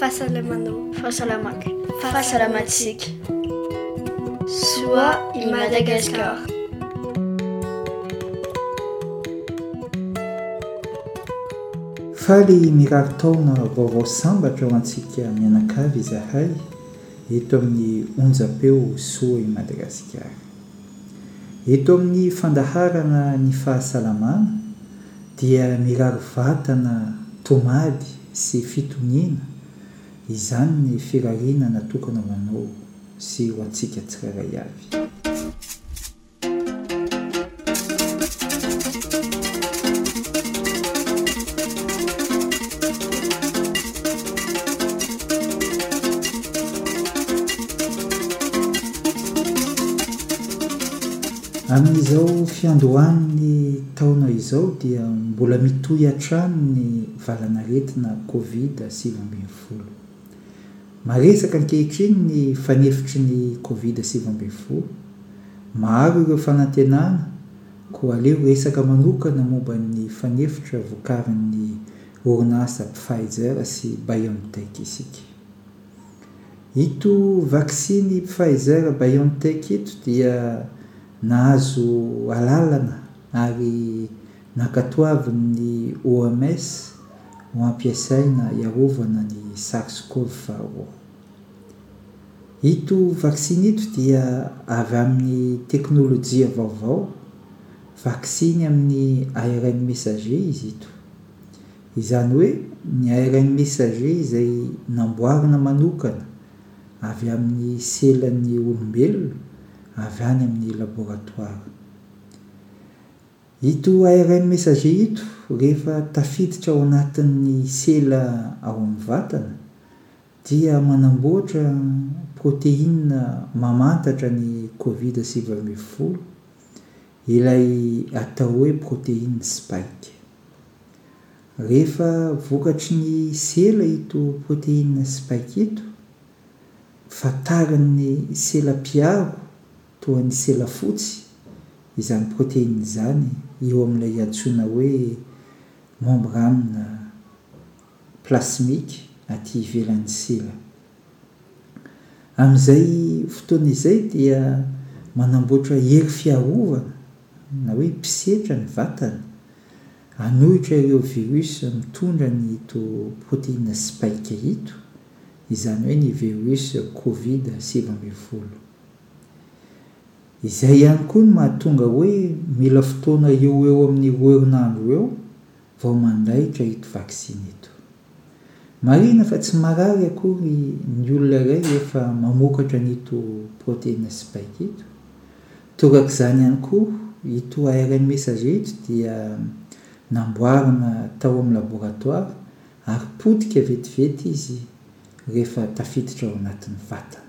Fahasalamanao. Fahasalamako. Fahasalamantsika. Soa i Madagascar. Faly mirary taona vaovao sambatra ho antsika mianakavy izahay eto amin'ny onjam-peo Soa i Madagasikara. Eto amin'ny fandaharana ny fahasalamana dia mirary vatana tomady sy fitoniana izany ny firariana natokana ho anao sy ho antsika tsirairay avy. Amin'izao fiandohan'ny taona izao dia mbola mitohy hatrany ny valanaretina Covid sivy ambin'ny folo. Maresaka ankehitriny ny fanefitry ny Covid sivy ambin'ny folo, maro ireo fanantenana, koa aleo resaka manokana momba ny fanefitra vokarin'ny orinasa Pfizer sy BioNTech isika. Ito vaksiny Pfizer BioNTech ito dia nahazo alalana ary nankatoavin' ny OMS ho ampiasaina hiarovana ny Sars Cov faharoa. Ito vaksiny ito dia avy amin' ny teknolojia vaovao, Vaksiny amin'ny ARN messager izy ito. Izany hoe ny ARN messager izay namboarina manokana avy amin'ny selan'ny olombelona avy any amin'ny laboratoara. Ito ARN messager ito rehefa tafiditra ao anatin'ny sela ao amin'ny vatana Dia manamboatra protéine mamantatra ny covid sivy ambin'ny folo ilay atao hoe protéine spike. Rehefa vokatry ny sela ito protéine spike ito, fantarin'ny sela mpiaro toa ny sela fotsy izany protéine izany eo amin'ilay antsoina hoe membrane. plasmique aty ivelan'ny sela. Amin'izay fotoana izay dia manamboatra hery fiarovana na hoe mpisetra ny vatana hanohitra ireo virus mitondra an'ito protéine spike ito, izany hoe ny virus covid sivy ambin'ny folo. Izay ihany koa no mahatonga hoe mila fotoana eo ho eo amin'ny roa herinandro eo vao mandaitra ito vaksiny ito. Marihina fa tsy marary akory ny olona iray efa mamokatra an'ito protéine spike ito. Torak'izany ihany koa, ito ARN messager ito dia namboarina tao amin'ny laboratoara ary potika vetivety izy rehefa tafiditra ao anatin'ny vatana.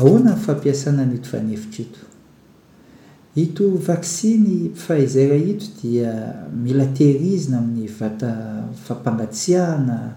Ahoana ny fampiasana an'ito fanefitra ito? Ito vaksiny Pfizer ito dia mila tehirizina amin'ny vata fampangatsiahana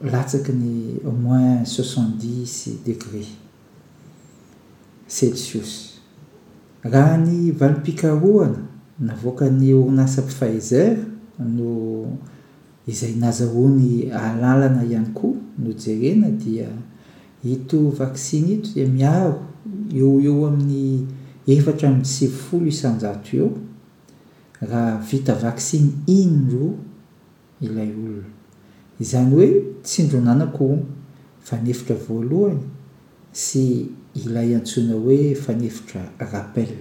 latsaky ny moins soixante dix degrés celsius. Raha ny valim-pikarohana navoakan'ny orinasa Pfizer no Izay nazahoany alalana ihany koa no jerena dia ito vaksiny ito dia miaro eo ho eo amin'ny efatra amby sivifolo isan-jato eo raha vita vaksiny in-droa ilay olona. Izany hoe tsindronanako fanefitra voalohany sy ilay antsoina hoe fanefitra rappel.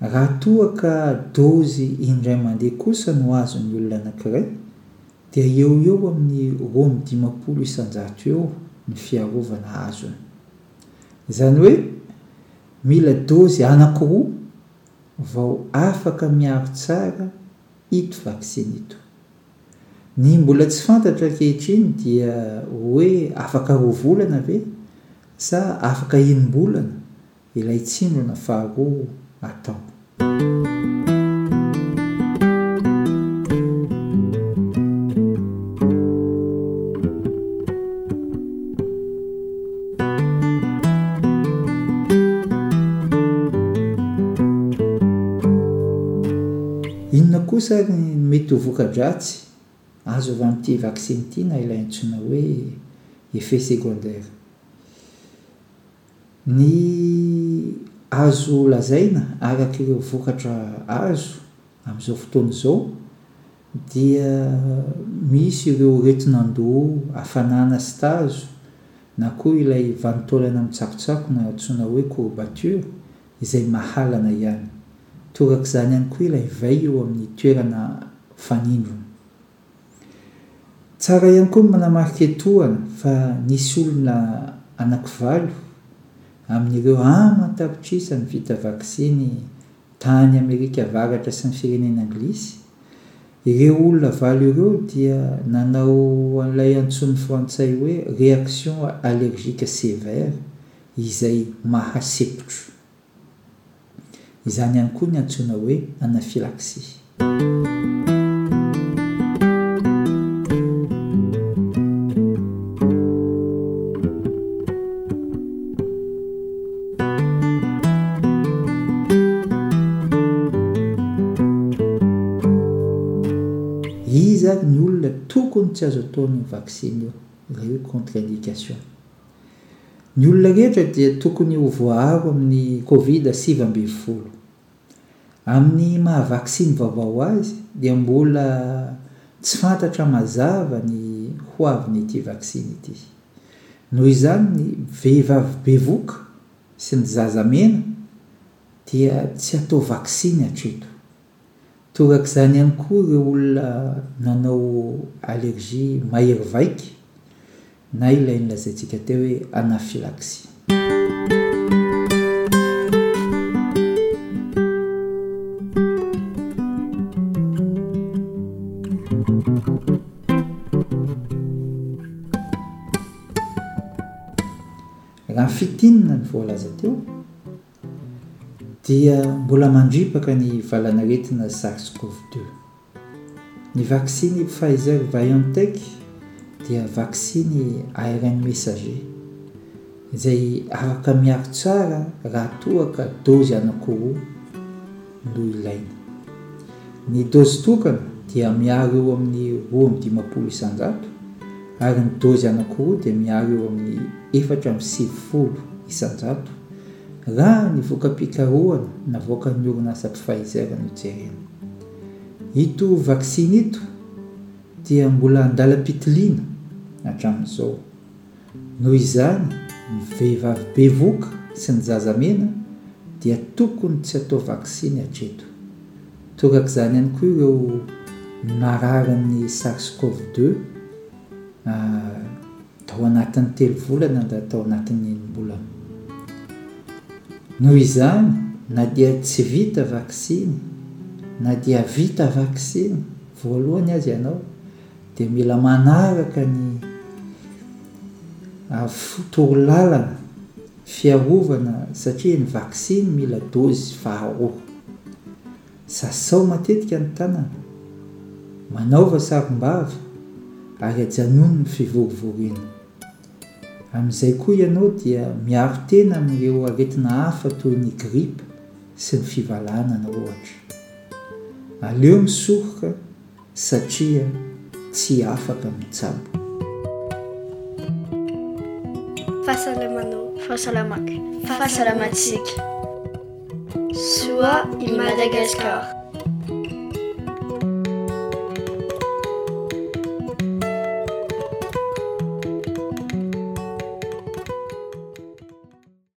Raha toa ka dozy indray mandeha kosa no azon'ny olona anankiray, dia eo ho eo amin'ny roa amby dimampolo isan-jato eo ny fiarovana azony. Izany hoe mila dozy anankiroa vao afaka miaro tsara ito vaksiny ito. Ny mbola tsy fantatra ankehitriny dia hoe afaka roa volana ve sa afaka enim-bolana Ilay tsinona faharoa atao. Inona kosa ary no mety ho voka-dratsy azo avy amin'ity vaksiny ity na ilay antsoina hoe effet secondaire? Ny azo lazaina araka ireo vokatra azo amin'izao fotoana izao dia misy ireo retin'andoha, hafanana sy tazo na koa ilay vanin-taolana mitsakotsako na antsoina hoe courbature izay mahalana ihany. Torak'izany ihany koa ilay vay eo amin'ny toerana fanindrona. Tsara ihany koa ny manamarika etoana fa nisy olona anakivalo amin'ireo aman-tapitrisa ny vita vaksiny tany Amerika Avaratra sy ny firenena anglisy. Ireo olona valo ireo dia nanao an'ilay antsoin'ny frantsay hoe réaction allergique sévère izay mahasepotro. Izany ihany koa ny antsoina hoe anaphylaxie. Iza ary ny olona tokony tsy azo ataon'ny vaksiny io? Ireo contre-indication. Ny olona rehetra dia tokony ho voaaro amin'ny Covid sivy ambin'ny folo. Amin'ny maha vaksiny vaovao azy dia mbola tsy fantatra mazava ny ho avin'ity vaksiny ity. Noho izany ny vehivavy bevoka sy ny zaza mena dia tsy atao vaksiny hatreto. Torak'izany ihany koa ireo olona nanao allergie mahery vaika na ilay nolazaintsika teo hoe anaphylaxie. Raha fintinina ny voalaza teo, dia mbola mandripaka ny valanaretina SARS-CoV-deux. Ny vaksiny Pfizer-BioNTech dia vaksiny ARN messager, izay afaka miaro tsara raha toa ka dozy anakiroa no ilaina. Ny dôzy tokana dia miaro eo amin'ny roa amby dimampolo isan-jato ary ny dôzy anankiroa dia miaro eo amin'ny efatra amby sivifolo isan-jato, raha ny voka-pikarohana navoakan'ny orinasa Pfizer no jerena. Ito vaksiny ito dia mbola an-dalam-pitiliana hatramin'izao. Noho izany, ny vehivavy bevoka sy ny zazamena dia tokony tsy atao vaksiny hatreto. Torak'izany ihany koa ireo narary amin'ny Sars-Cov deux tao anatin'ny telo volana na tao anatin'ny enim-bolana. Noho izany, na dia tsy vita vaksiny na dia vita vaksiny voalohany aza ianao, dia mila manaraka ny toro lalana fiarovana satria ny vaksiny mila dozy faharoa. Sasao matetika ny tanana, manaova sarom-bava ary ajanony ny fivorivoriana. Amin'izay koa ianao dia miaro tena amin'ireo aretina hafa toy ny gripa sy ny fivalanana ohatra. Aleo misoroka satria tsy afaka mitsabo. Fahasalamanao. Fahasalamako. Fahasalamantsika. Soa i Madagascar.